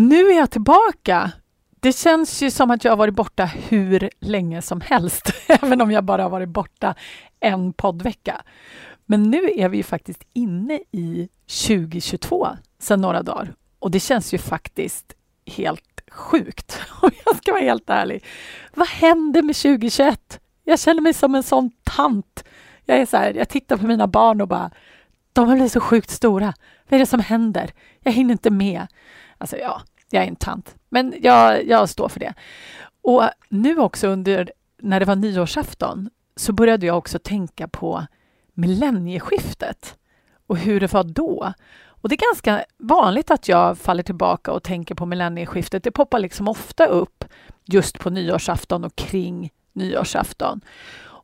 Nu är jag tillbaka. Det känns ju som att jag har varit borta hur länge som helst, även om jag bara har varit borta en poddvecka. Men nu är vi ju faktiskt inne i 2022 sedan några dagar och det känns ju faktiskt helt sjukt om jag ska vara helt ärlig. Vad händer med 2021? Jag känner mig som en sån tant. Jag är så här, jag tittar på mina barn och bara, de har blivit så sjukt stora. Vad är det som händer? Jag hinner inte med. Alltså ja, jag är en tant, men jag, jag står för det. Och nu också under, när det var nyårsafton, så började jag också tänka på millennieskiftet och hur det var då. Och det är ganska vanligt att jag faller tillbaka och tänker på millennieskiftet. Det poppar liksom ofta upp just på nyårsafton och kring nyårsafton.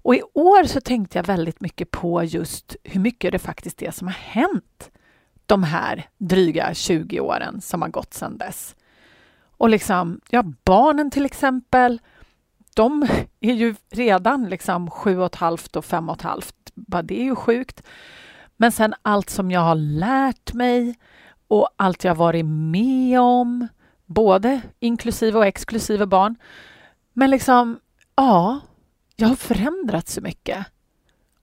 Och i år så tänkte jag väldigt mycket på just hur mycket det faktiskt är som har hänt de här dryga 20 åren som har gått sedan dess. Och liksom, ja, barnen till exempel, de är ju redan liksom sju och ett halvt och fem och ett halvt. Bara det är ju sjukt. Men sen allt som jag har lärt mig och allt jag varit med om, både inklusive och exklusive barn. Men liksom, ja, jag har förändrats så mycket.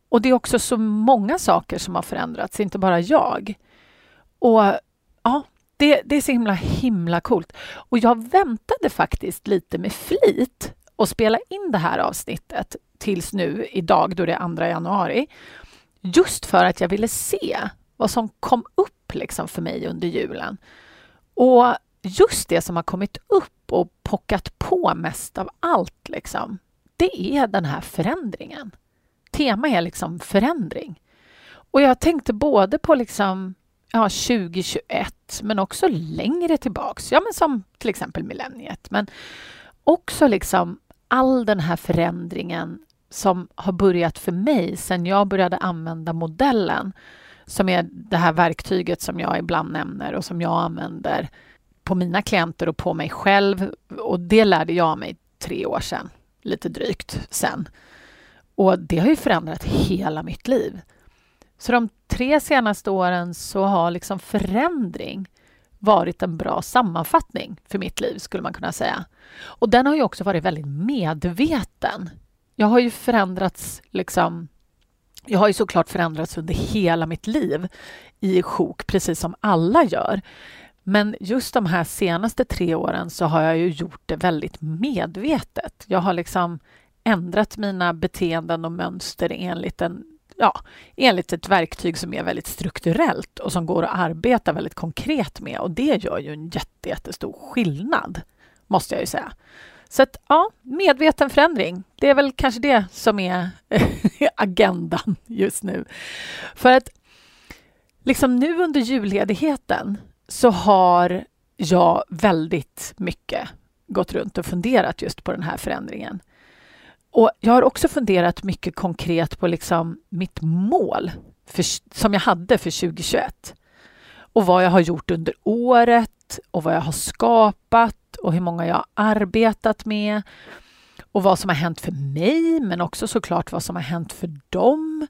Och det är också så många saker som har förändrats, inte bara jag. Och ja, det, det är så himla, himla coolt. Och jag väntade faktiskt lite med flit att spela in det här avsnittet tills nu idag då det är 2 januari. Just för att jag ville se vad som kom upp liksom för mig under julen. Och just det som har kommit upp och pockat på mest av allt, liksom, det är den här förändringen. Tema är liksom förändring. Och jag tänkte både på liksom ja, 2021, men också längre tillbaks. Ja, men som till exempel millenniet. Men också liksom all den här förändringen som har börjat för mig sen jag började använda modellen som är det här verktyget som jag ibland nämner och som jag använder på mina klienter och på mig själv. Och det lärde jag mig tre år sedan, lite drygt sen. Och det har ju förändrat hela mitt liv. Så de tre senaste åren så har liksom förändring varit en bra sammanfattning för mitt liv, skulle man kunna säga. Och den har ju också varit väldigt medveten. Jag har ju förändrats liksom jag har ju såklart förändrats under hela mitt liv i sjok, precis som alla gör. Men just de här senaste tre åren så har jag ju gjort det väldigt medvetet. Jag har liksom ändrat mina beteenden och mönster enligt en ja, enligt ett verktyg som är väldigt strukturellt och som går att arbeta väldigt konkret med. Och det gör ju en jätte, jättestor skillnad, måste jag ju säga. Så att, ja, medveten förändring. Det är väl kanske det som är agendan just nu. För att liksom nu under julledigheten så har jag väldigt mycket gått runt och funderat just på den här förändringen. Och jag har också funderat mycket konkret på liksom mitt mål för, som jag hade för 2021. Och vad jag har gjort under året och vad jag har skapat och hur många jag har arbetat med och vad som har hänt för mig, men också såklart vad som har hänt för dem.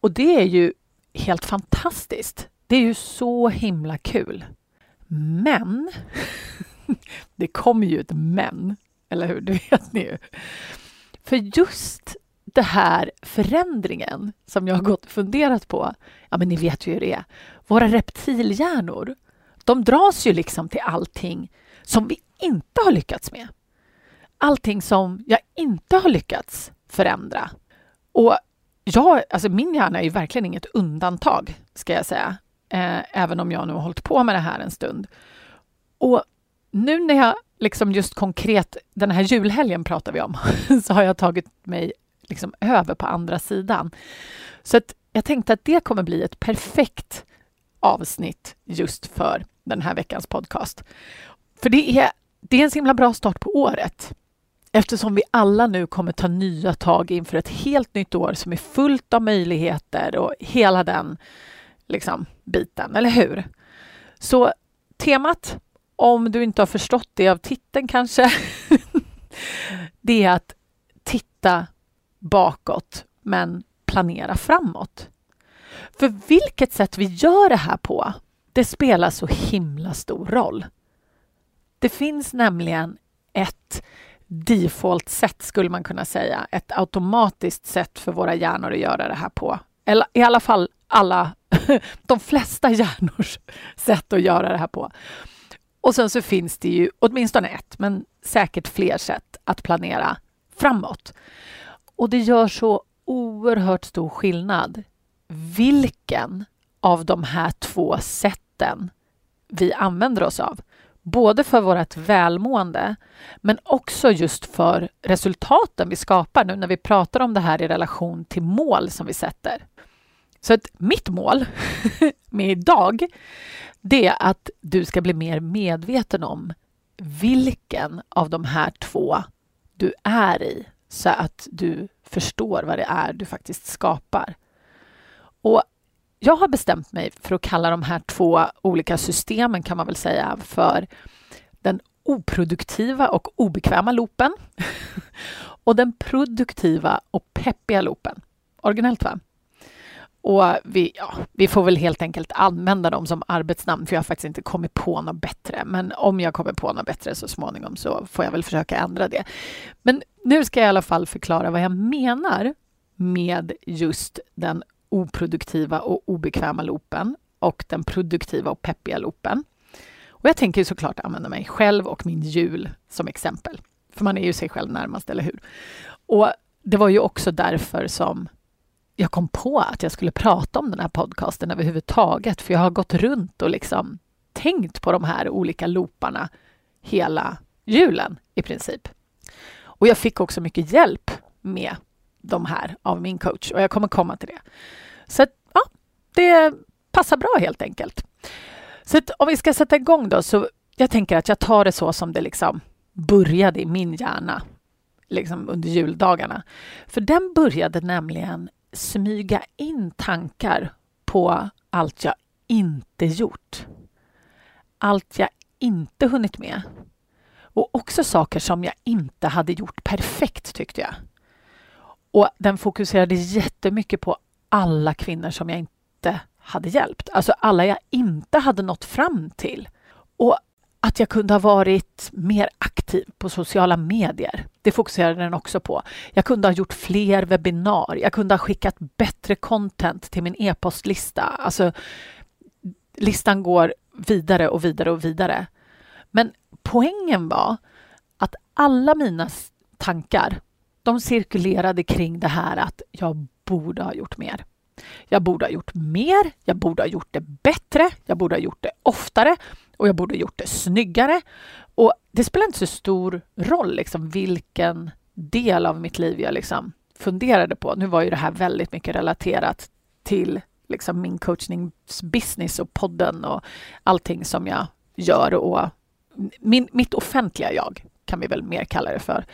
Och det är ju helt fantastiskt. Det är ju så himla kul. Men, det kommer ju ett men, eller hur? Det vet ni ju. För just den här förändringen som jag har gått och funderat på, ja men ni vet ju hur det är. Våra reptilhjärnor, de dras ju liksom till allting som vi inte har lyckats med. Allting som jag inte har lyckats förändra. Och jag, alltså min hjärna är ju verkligen inget undantag, ska jag säga. Eh, även om jag nu har hållit på med det här en stund. Och nu när jag liksom just konkret, den här julhelgen pratar vi om, så har jag tagit mig liksom över på andra sidan. Så att jag tänkte att det kommer bli ett perfekt avsnitt just för den här veckans podcast. För det är det är en så himla bra start på året eftersom vi alla nu kommer ta nya tag inför ett helt nytt år som är fullt av möjligheter och hela den liksom, biten, eller hur? Så temat, om du inte har förstått det av titeln kanske, det är att titta bakåt men planera framåt. För vilket sätt vi gör det här på, det spelar så himla stor roll. Det finns nämligen ett default-sätt skulle man kunna säga, ett automatiskt sätt för våra hjärnor att göra det här på. Eller i alla fall alla, de flesta hjärnors sätt att göra det här på. Och sen så finns det ju åtminstone ett, men säkert fler sätt att planera framåt. Och det gör så oerhört stor skillnad vilken av de här två sätten vi använder oss av. Både för vårt välmående, men också just för resultaten vi skapar nu när vi pratar om det här i relation till mål som vi sätter. Så att mitt mål med idag, det är att du ska bli mer medveten om vilken av de här två du är i så att du förstår vad det är du faktiskt skapar. Och jag har bestämt mig för att kalla de här två olika systemen kan man väl säga för den oproduktiva och obekväma loopen och den produktiva och peppiga loopen. Originellt va? Och vi, ja, vi får väl helt enkelt använda dem som arbetsnamn för jag har faktiskt inte kommit på något bättre. Men om jag kommer på något bättre så småningom så får jag väl försöka ändra det. Men nu ska jag i alla fall förklara vad jag menar med just den oproduktiva och obekväma loopen och den produktiva och peppiga loopen. Och jag tänker såklart använda mig själv och min jul som exempel. För man är ju sig själv närmast, eller hur? Och det var ju också därför som jag kom på att jag skulle prata om den här podcasten överhuvudtaget. För jag har gått runt och liksom tänkt på de här olika looparna hela julen i princip. Och jag fick också mycket hjälp med de här av min coach och jag kommer komma till det. Så ja, det passar bra helt enkelt. Så om vi ska sätta igång då, så jag tänker att jag tar det så som det liksom började i min hjärna liksom under juldagarna. För den började nämligen smyga in tankar på allt jag inte gjort. Allt jag inte hunnit med. Och också saker som jag inte hade gjort perfekt, tyckte jag. Och den fokuserade jättemycket på alla kvinnor som jag inte hade hjälpt. Alltså alla jag inte hade nått fram till. Och att jag kunde ha varit mer aktiv på sociala medier. Det fokuserade den också på. Jag kunde ha gjort fler webbinar. Jag kunde ha skickat bättre content till min e-postlista. Alltså, listan går vidare och vidare och vidare. Men poängen var att alla mina tankar, de cirkulerade kring det här att jag borde ha gjort mer. Jag borde ha gjort mer, jag borde ha gjort det bättre, jag borde ha gjort det oftare och jag borde gjort det snyggare. Och det spelar inte så stor roll liksom, vilken del av mitt liv jag liksom funderade på. Nu var ju det här väldigt mycket relaterat till liksom min coachningsbusiness och podden och allting som jag gör och min, mitt offentliga jag kan vi väl mer kalla det för.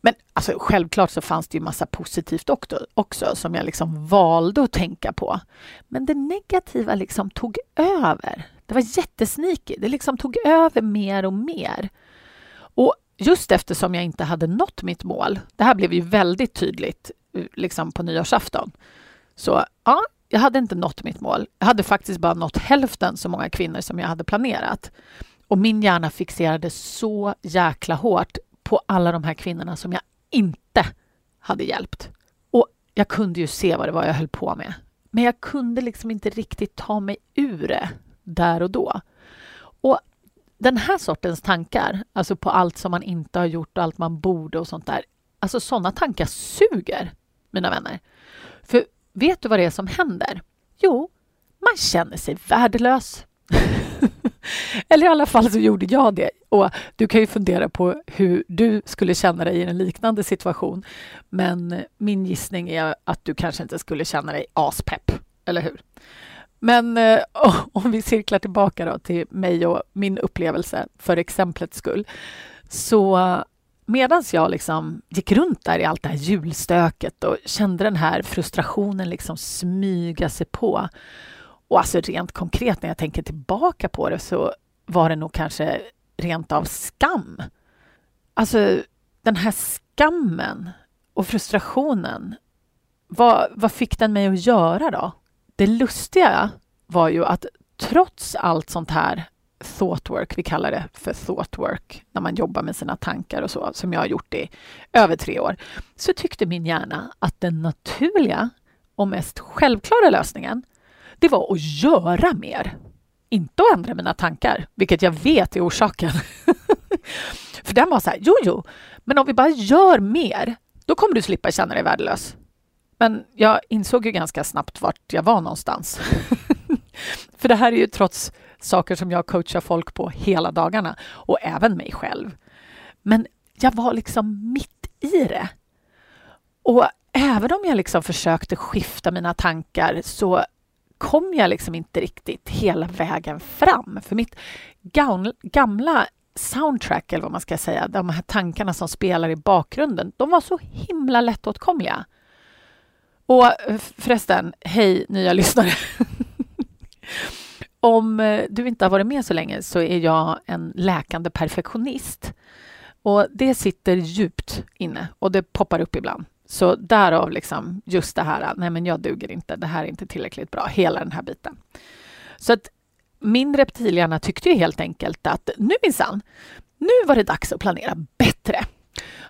Men alltså, självklart så fanns det ju massa positivt också, också som jag liksom valde att tänka på. Men det negativa liksom tog över. Det var jättesneaky. Det liksom tog över mer och mer. Och just eftersom jag inte hade nått mitt mål, det här blev ju väldigt tydligt eh, liksom på nyårsafton. Så ja, jag hade inte nått mitt mål. Jag hade faktiskt bara nått hälften så många kvinnor som jag hade planerat. Och min hjärna fixerade så jäkla hårt på alla de här kvinnorna som jag inte hade hjälpt. Och jag kunde ju se vad det var jag höll på med. Men jag kunde liksom inte riktigt ta mig ur det där och då. Och den här sortens tankar, alltså på allt som man inte har gjort och allt man borde och sånt där. Alltså sådana tankar suger, mina vänner. För vet du vad det är som händer? Jo, man känner sig värdelös. Eller i alla fall så gjorde jag det. Och du kan ju fundera på hur du skulle känna dig i en liknande situation. Men min gissning är att du kanske inte skulle känna dig aspepp, eller hur? Men eh, om vi cirklar tillbaka då till mig och min upplevelse för exemplets skull. Så medan jag liksom gick runt där i allt det här julstöket och kände den här frustrationen liksom smyga sig på. Och alltså rent konkret när jag tänker tillbaka på det så var det nog kanske rent av skam. Alltså den här skammen och frustrationen. Vad, vad fick den mig att göra då? Det lustiga var ju att trots allt sånt här thoughtwork, vi kallar det för thoughtwork, när man jobbar med sina tankar och så, som jag har gjort i över tre år, så tyckte min hjärna att den naturliga och mest självklara lösningen, det var att göra mer. Inte att ändra mina tankar, vilket jag vet är orsaken. för den var så här, jo, jo, men om vi bara gör mer, då kommer du slippa känna dig värdelös. Men jag insåg ju ganska snabbt vart jag var någonstans. För det här är ju trots saker som jag coachar folk på hela dagarna och även mig själv. Men jag var liksom mitt i det. Och även om jag liksom försökte skifta mina tankar så kom jag liksom inte riktigt hela vägen fram. För mitt gamla soundtrack, eller vad man ska säga, de här tankarna som spelar i bakgrunden, de var så himla lättåtkomliga. Och eh, förresten, hej nya lyssnare! Om eh, du inte har varit med så länge så är jag en läkande perfektionist. Och det sitter djupt inne och det poppar upp ibland. Så därav liksom just det här, nej men jag duger inte, det här är inte tillräckligt bra, hela den här biten. Så att min reptilhjärna tyckte ju helt enkelt att nu minsann, nu var det dags att planera bättre.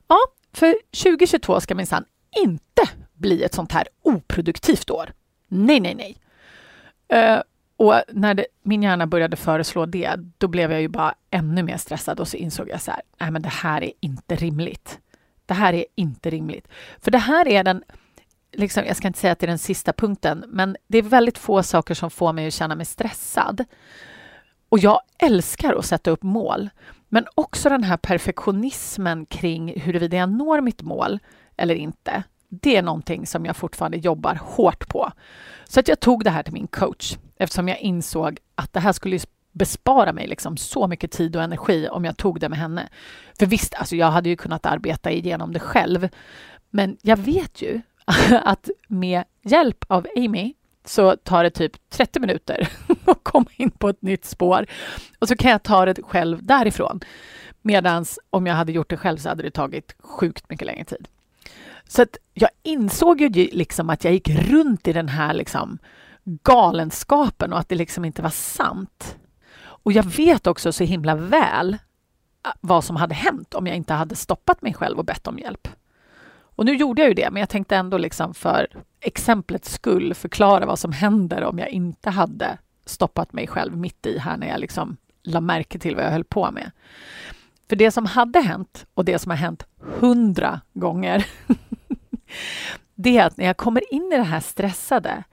Ja, för 2022 ska minsann inte bli ett sånt här oproduktivt år. Nej, nej, nej. Uh, och när det, min hjärna började föreslå det, då blev jag ju bara ännu mer stressad och så insåg jag så här, nej men det här är inte rimligt. Det här är inte rimligt. För det här är den, liksom, jag ska inte säga att det är den sista punkten, men det är väldigt få saker som får mig att känna mig stressad. Och jag älskar att sätta upp mål, men också den här perfektionismen kring huruvida jag når mitt mål eller inte. Det är någonting som jag fortfarande jobbar hårt på. Så att jag tog det här till min coach eftersom jag insåg att det här skulle bespara mig liksom så mycket tid och energi om jag tog det med henne. För visst, alltså jag hade ju kunnat arbeta igenom det själv, men jag vet ju att med hjälp av Amy så tar det typ 30 minuter att komma in på ett nytt spår och så kan jag ta det själv därifrån. Medan om jag hade gjort det själv så hade det tagit sjukt mycket längre tid. Så att jag insåg ju liksom att jag gick runt i den här liksom galenskapen och att det liksom inte var sant. Och jag vet också så himla väl ah, vad som hade hänt om jag inte hade stoppat mig själv och bett om hjälp. Och nu gjorde jag ju det, men jag tänkte ändå liksom för exemplets skull förklara vad som händer om jag inte hade stoppat mig själv mitt i här när jag liksom la märke till vad jag höll på med. För det som hade hänt och det som har hänt hundra gånger det är att när jag kommer in i det här stressade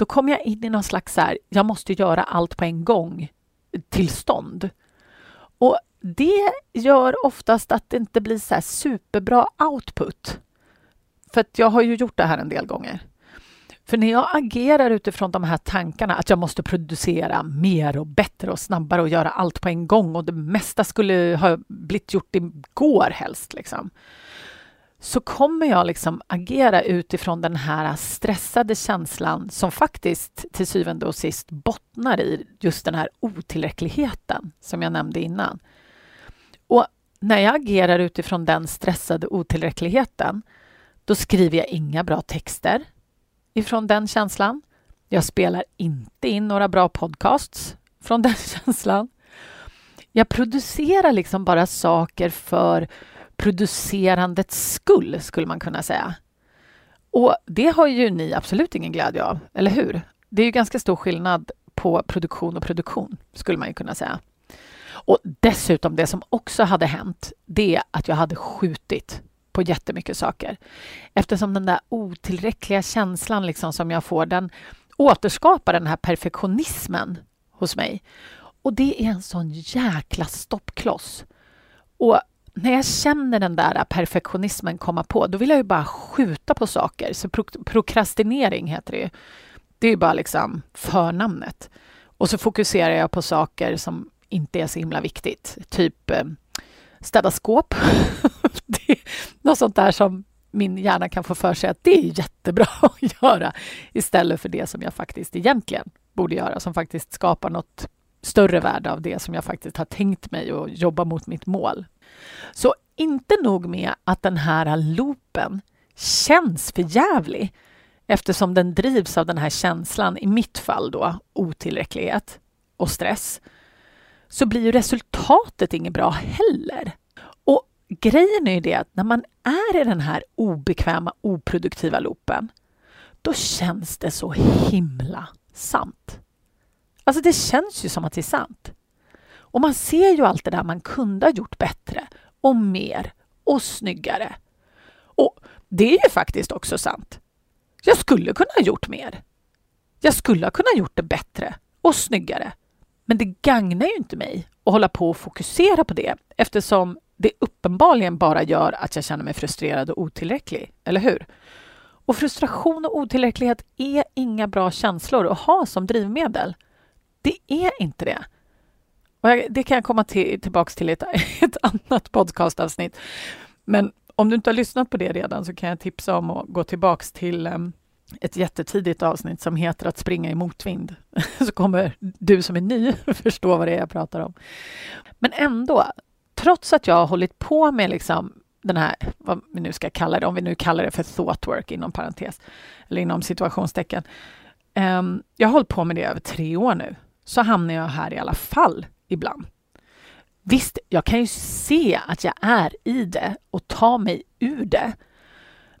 då kommer jag in i någon slags så här, jag måste göra allt på en gång tillstånd. Och det gör oftast att det inte blir så superbra output. För att jag har ju gjort det här en del gånger. För när jag agerar utifrån de här tankarna att jag måste producera mer och bättre och snabbare och göra allt på en gång och det mesta skulle ha blivit gjort igår helst. Liksom så kommer jag liksom agera utifrån den här stressade känslan som faktiskt till syvende och sist bottnar i just den här otillräckligheten som jag nämnde innan. Och när jag agerar utifrån den stressade otillräckligheten då skriver jag inga bra texter ifrån den känslan. Jag spelar inte in några bra podcasts från den känslan. Jag producerar liksom bara saker för producerandets skull, skulle man kunna säga. Och det har ju ni absolut ingen glädje av, eller hur? Det är ju ganska stor skillnad på produktion och produktion, skulle man ju kunna säga. Och dessutom, det som också hade hänt, det är att jag hade skjutit på jättemycket saker. Eftersom den där otillräckliga känslan liksom som jag får, den återskapar den här perfektionismen hos mig. Och det är en sån jäkla stoppkloss. Och när jag känner den där perfektionismen komma på, då vill jag ju bara skjuta på saker. Så pro prokrastinering heter det ju Det är bara liksom förnamnet. Och så fokuserar jag på saker som inte är så himla viktigt. Typ eh, städa skåp. det är något sånt där som min hjärna kan få för sig att det är jättebra att göra istället för det som jag faktiskt egentligen borde göra, som faktiskt skapar något större värde av det som jag faktiskt har tänkt mig och jobba mot mitt mål. Så inte nog med att den här loopen känns för jävlig eftersom den drivs av den här känslan, i mitt fall då otillräcklighet och stress, så blir ju resultatet inget bra heller. Och grejen är ju det att när man är i den här obekväma, oproduktiva loopen, då känns det så himla sant. Alltså det känns ju som att det är sant. Och man ser ju allt det där man kunde ha gjort bättre och mer och snyggare. Och det är ju faktiskt också sant. Jag skulle kunna ha gjort mer. Jag skulle ha kunnat gjort det bättre och snyggare. Men det gagnar ju inte mig att hålla på och fokusera på det eftersom det uppenbarligen bara gör att jag känner mig frustrerad och otillräcklig, eller hur? Och frustration och otillräcklighet är inga bra känslor att ha som drivmedel. Det är inte det. Och jag, det kan jag komma till, tillbaka till i ett, ett annat podcastavsnitt. Men om du inte har lyssnat på det redan så kan jag tipsa om att gå tillbaka till um, ett jättetidigt avsnitt som heter Att springa i motvind. så kommer du som är ny förstå vad det är jag pratar om. Men ändå, trots att jag har hållit på med liksom den här, vad vi nu ska kalla det, om vi nu kallar det för thoughtwork inom parentes, eller inom situationstecken. Um, jag har hållit på med det över tre år nu, så hamnar jag här i alla fall ibland. Visst, jag kan ju se att jag är i det och ta mig ur det.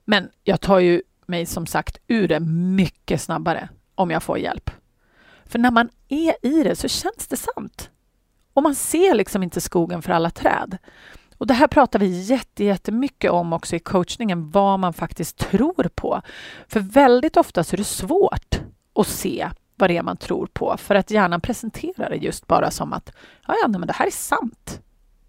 Men jag tar ju mig som sagt ur det mycket snabbare om jag får hjälp. För när man är i det så känns det sant. Och man ser liksom inte skogen för alla träd. Och Det här pratar vi jättemycket om också i coachningen, vad man faktiskt tror på. För väldigt ofta så är det svårt att se vad det är man tror på för att hjärnan presenterar det just bara som att ja, ja, men det här är sant.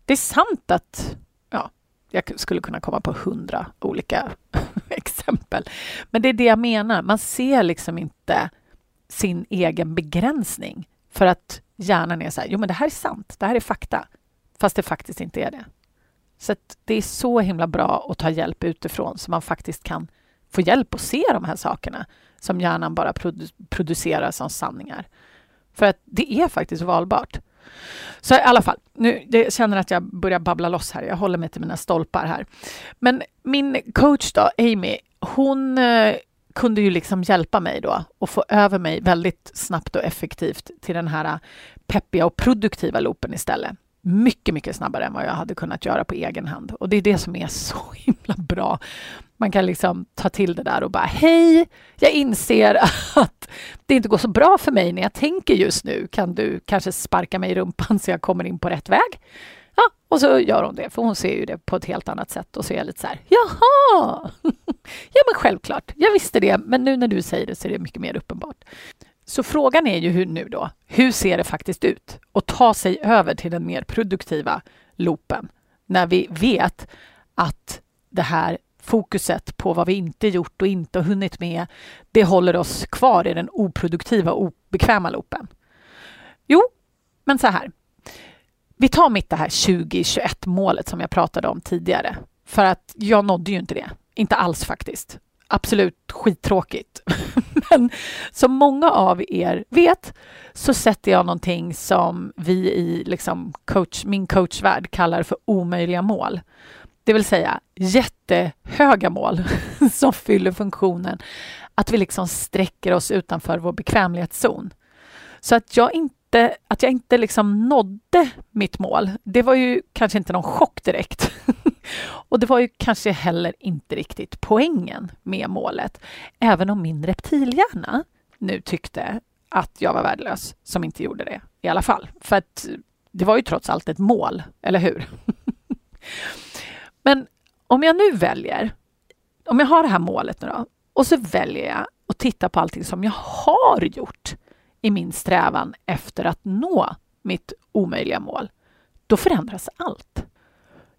Det är sant att ja, jag skulle kunna komma på hundra olika exempel. Men det är det jag menar. Man ser liksom inte sin egen begränsning för att hjärnan är så här, jo men det här är sant, det här är fakta, fast det faktiskt inte är det. Så det är så himla bra att ta hjälp utifrån så man faktiskt kan få hjälp att se de här sakerna som hjärnan bara produ producerar som sanningar. För att det är faktiskt valbart. Så i alla fall, nu jag känner att jag börjar babbla loss här. Jag håller mig till mina stolpar här. Men min coach då, Amy, hon eh, kunde ju liksom hjälpa mig då och få över mig väldigt snabbt och effektivt till den här peppiga och produktiva loopen istället mycket, mycket snabbare än vad jag hade kunnat göra på egen hand. Och det är det som är så himla bra. Man kan liksom ta till det där och bara hej, jag inser att det inte går så bra för mig när jag tänker just nu. Kan du kanske sparka mig i rumpan så jag kommer in på rätt väg? Ja, och så gör hon det, för hon ser ju det på ett helt annat sätt och så är jag lite så här, jaha! ja, men självklart, jag visste det, men nu när du säger det så är det mycket mer uppenbart. Så frågan är ju hur nu då, hur ser det faktiskt ut? Och ta sig över till den mer produktiva loopen när vi vet att det här fokuset på vad vi inte gjort och inte hunnit med, det håller oss kvar i den oproduktiva, obekväma loopen. Jo, men så här. Vi tar mitt det här 2021 målet som jag pratade om tidigare. För att jag nådde ju inte det. Inte alls faktiskt absolut skittråkigt. Men som många av er vet så sätter jag någonting som vi i liksom coach, min coachvärld kallar för omöjliga mål. Det vill säga jättehöga mål som fyller funktionen att vi liksom sträcker oss utanför vår bekvämlighetszon. Så att jag inte, att jag inte liksom nådde mitt mål, det var ju kanske inte någon chock direkt. Och det var ju kanske heller inte riktigt poängen med målet, även om min reptilhjärna nu tyckte att jag var värdelös som inte gjorde det i alla fall. För att det var ju trots allt ett mål, eller hur? Men om jag nu väljer, om jag har det här målet nu då, och så väljer jag att titta på allting som jag har gjort i min strävan efter att nå mitt omöjliga mål, då förändras allt.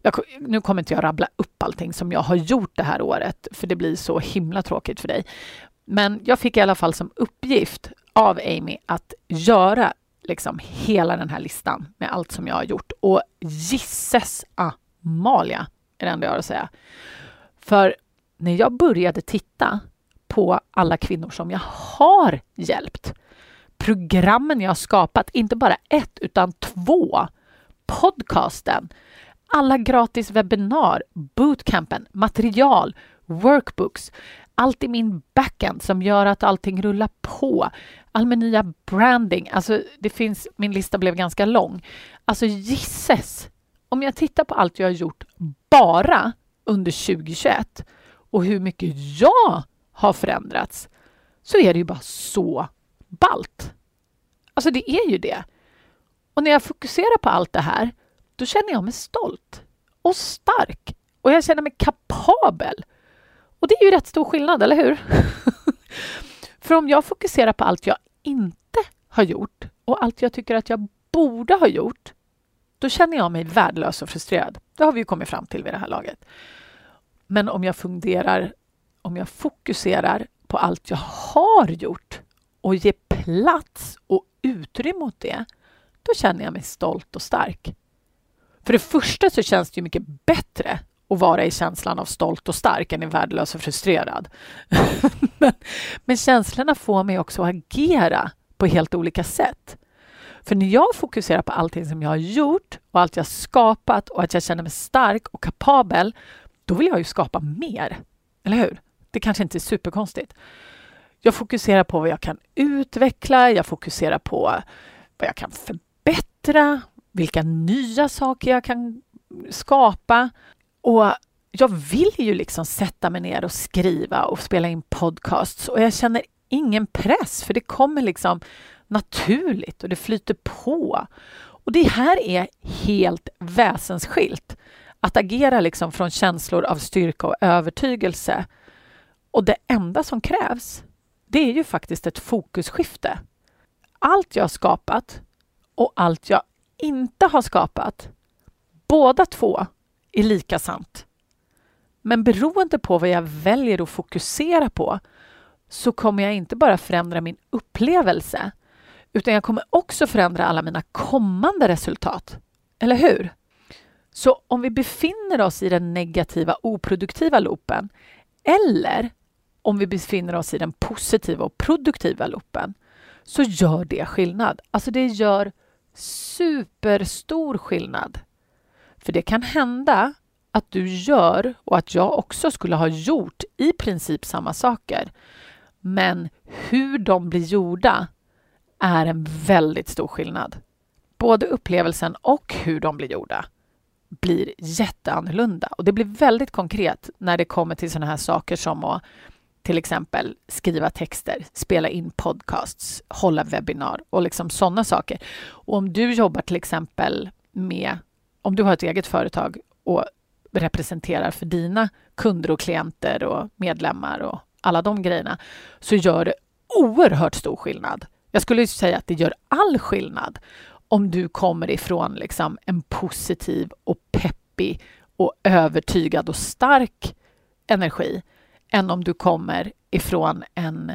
Jag, nu kommer inte jag rabbla upp allting som jag har gjort det här året, för det blir så himla tråkigt för dig. Men jag fick i alla fall som uppgift av Amy att göra liksom hela den här listan med allt som jag har gjort. Och gisses Amalia är det enda jag har att säga. För när jag började titta på alla kvinnor som jag har hjälpt, programmen jag har skapat, inte bara ett utan två, podcasten, alla gratis webbinar, bootcampen, material, workbooks, allt i min backend som gör att allting rullar på. All min nya branding, alltså det finns, min lista blev ganska lång. Alltså gisses! Om jag tittar på allt jag har gjort bara under 2021 och hur mycket jag har förändrats så är det ju bara så balt. Alltså det är ju det. Och när jag fokuserar på allt det här, då känner jag mig stolt och stark och jag känner mig kapabel. Och det är ju rätt stor skillnad, eller hur? För om jag fokuserar på allt jag inte har gjort och allt jag tycker att jag borde ha gjort, då känner jag mig värdelös och frustrerad. Det har vi ju kommit fram till vid det här laget. Men om jag funderar, om jag fokuserar på allt jag har gjort och ger plats och utrymme åt det, då känner jag mig stolt och stark. För det första så känns det ju mycket bättre att vara i känslan av stolt och stark än i värdelös och frustrerad. men, men känslorna får mig också att agera på helt olika sätt. För när jag fokuserar på allting som jag har gjort och allt jag skapat och att jag känner mig stark och kapabel, då vill jag ju skapa mer. Eller hur? Det kanske inte är superkonstigt. Jag fokuserar på vad jag kan utveckla, jag fokuserar på vad jag kan förbättra, vilka nya saker jag kan skapa. Och jag vill ju liksom sätta mig ner och skriva och spela in podcasts och jag känner ingen press för det kommer liksom naturligt och det flyter på. Och det här är helt väsensskilt. Att agera liksom från känslor av styrka och övertygelse. Och det enda som krävs, det är ju faktiskt ett fokusskifte. Allt jag har skapat och allt jag inte har skapat, båda två är lika sant. Men beroende på vad jag väljer att fokusera på så kommer jag inte bara förändra min upplevelse utan jag kommer också förändra alla mina kommande resultat. Eller hur? Så om vi befinner oss i den negativa oproduktiva loopen eller om vi befinner oss i den positiva och produktiva loopen så gör det skillnad. Alltså det gör superstor skillnad. För det kan hända att du gör och att jag också skulle ha gjort i princip samma saker. Men hur de blir gjorda är en väldigt stor skillnad. Både upplevelsen och hur de blir gjorda blir jätteannorlunda. Och det blir väldigt konkret när det kommer till sådana här saker som att till exempel skriva texter, spela in podcasts, hålla webbinar och liksom sådana saker. Och om du jobbar till exempel med, om du har ett eget företag och representerar för dina kunder och klienter och medlemmar och alla de grejerna, så gör det oerhört stor skillnad. Jag skulle säga att det gör all skillnad om du kommer ifrån liksom en positiv och peppig och övertygad och stark energi än om du kommer ifrån en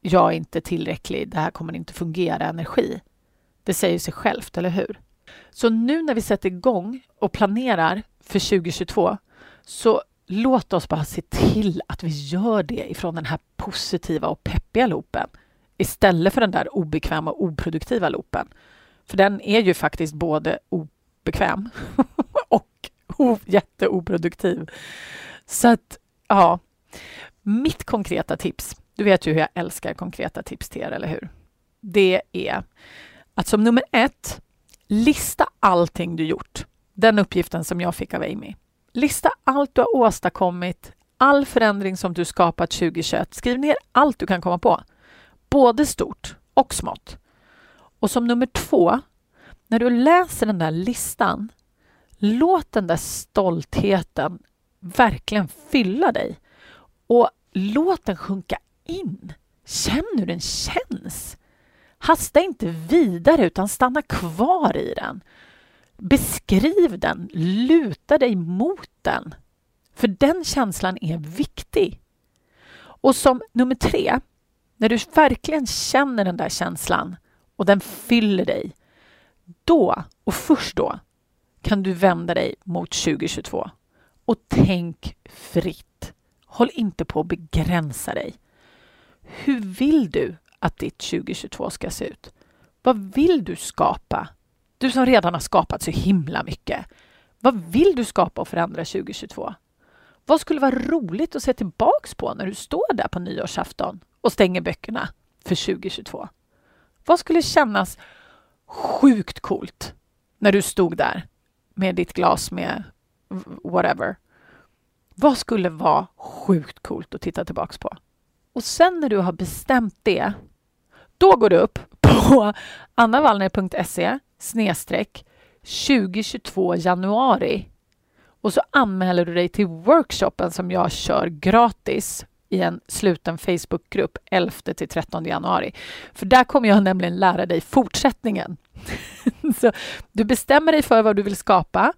jag är inte tillräcklig, det här kommer inte fungera energi. Det säger sig självt, eller hur? Så nu när vi sätter igång och planerar för 2022 så låt oss bara se till att vi gör det ifrån den här positiva och peppiga loopen istället för den där obekväma och oproduktiva loopen. För den är ju faktiskt både obekväm och jätteoproduktiv. Så att, ja, mitt konkreta tips, du vet ju hur jag älskar konkreta tips till er, eller hur? Det är att som nummer ett, lista allting du gjort. Den uppgiften som jag fick av Amy. Lista allt du har åstadkommit, all förändring som du skapat 2021. Skriv ner allt du kan komma på, både stort och smått. Och som nummer två, när du läser den där listan, låt den där stoltheten verkligen fylla dig. Och låt den sjunka in. Känn hur den känns. Hasta inte vidare utan stanna kvar i den. Beskriv den, luta dig mot den. För den känslan är viktig. Och som nummer tre, när du verkligen känner den där känslan och den fyller dig, då och först då kan du vända dig mot 2022. Och tänk fritt. Håll inte på att begränsa dig. Hur vill du att ditt 2022 ska se ut? Vad vill du skapa? Du som redan har skapat så himla mycket. Vad vill du skapa och förändra 2022? Vad skulle vara roligt att se tillbaks på när du står där på nyårsafton och stänger böckerna för 2022? Vad skulle kännas sjukt coolt när du stod där med ditt glas med whatever? Vad skulle vara sjukt coolt att titta tillbaks på? Och sen när du har bestämt det, då går du upp på annavallner.se snedstreck 2022 januari och så anmäler du dig till workshopen som jag kör gratis i en sluten Facebookgrupp 11 till 13 januari. För där kommer jag nämligen lära dig fortsättningen. så du bestämmer dig för vad du vill skapa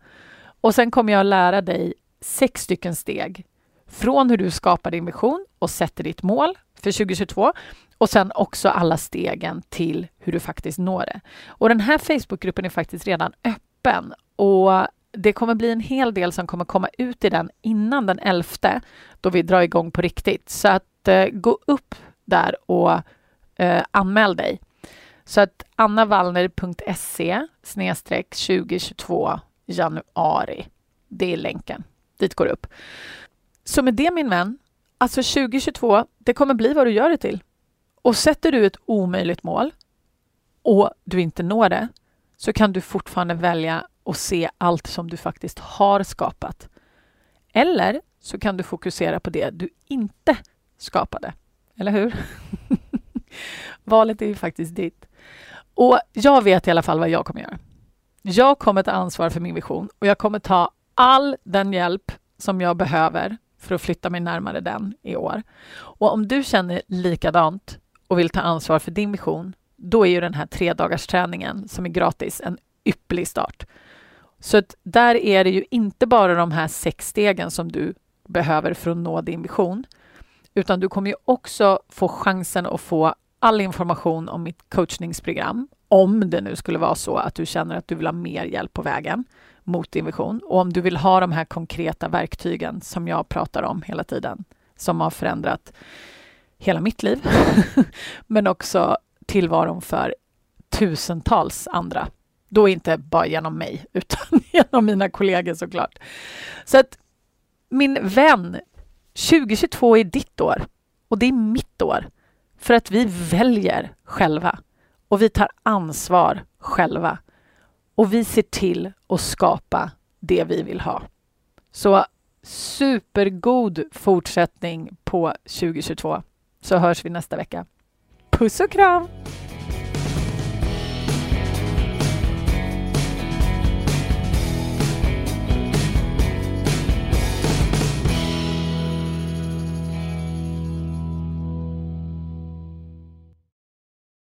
och sen kommer jag lära dig sex stycken steg från hur du skapar din vision och sätter ditt mål för 2022 och sen också alla stegen till hur du faktiskt når det. Och den här Facebookgruppen är faktiskt redan öppen och det kommer bli en hel del som kommer komma ut i den innan den 11 då vi drar igång på riktigt. Så att eh, gå upp där och eh, anmäl dig. Så att annavallner.se 2022 januari. Det är länken. Dit går du upp. Så med det min vän, alltså 2022, det kommer bli vad du gör det till. Och sätter du ett omöjligt mål och du inte når det så kan du fortfarande välja och se allt som du faktiskt har skapat. Eller så kan du fokusera på det du inte skapade. Eller hur? Valet är ju faktiskt ditt. Och jag vet i alla fall vad jag kommer göra. Jag kommer ta ansvar för min vision och jag kommer ta all den hjälp som jag behöver för att flytta mig närmare den i år. Och om du känner likadant och vill ta ansvar för din vision, då är ju den här tre dagars träningen som är gratis en ypperlig start. Så att där är det ju inte bara de här sex stegen som du behöver för att nå din vision, utan du kommer ju också få chansen att få all information om mitt coachningsprogram, om det nu skulle vara så att du känner att du vill ha mer hjälp på vägen mot din vision och om du vill ha de här konkreta verktygen som jag pratar om hela tiden, som har förändrat hela mitt liv, men också tillvaron för tusentals andra då inte bara genom mig, utan genom mina kollegor såklart. Så att min vän, 2022 är ditt år och det är mitt år. För att vi väljer själva och vi tar ansvar själva. Och vi ser till att skapa det vi vill ha. Så supergod fortsättning på 2022 så hörs vi nästa vecka. Puss och kram!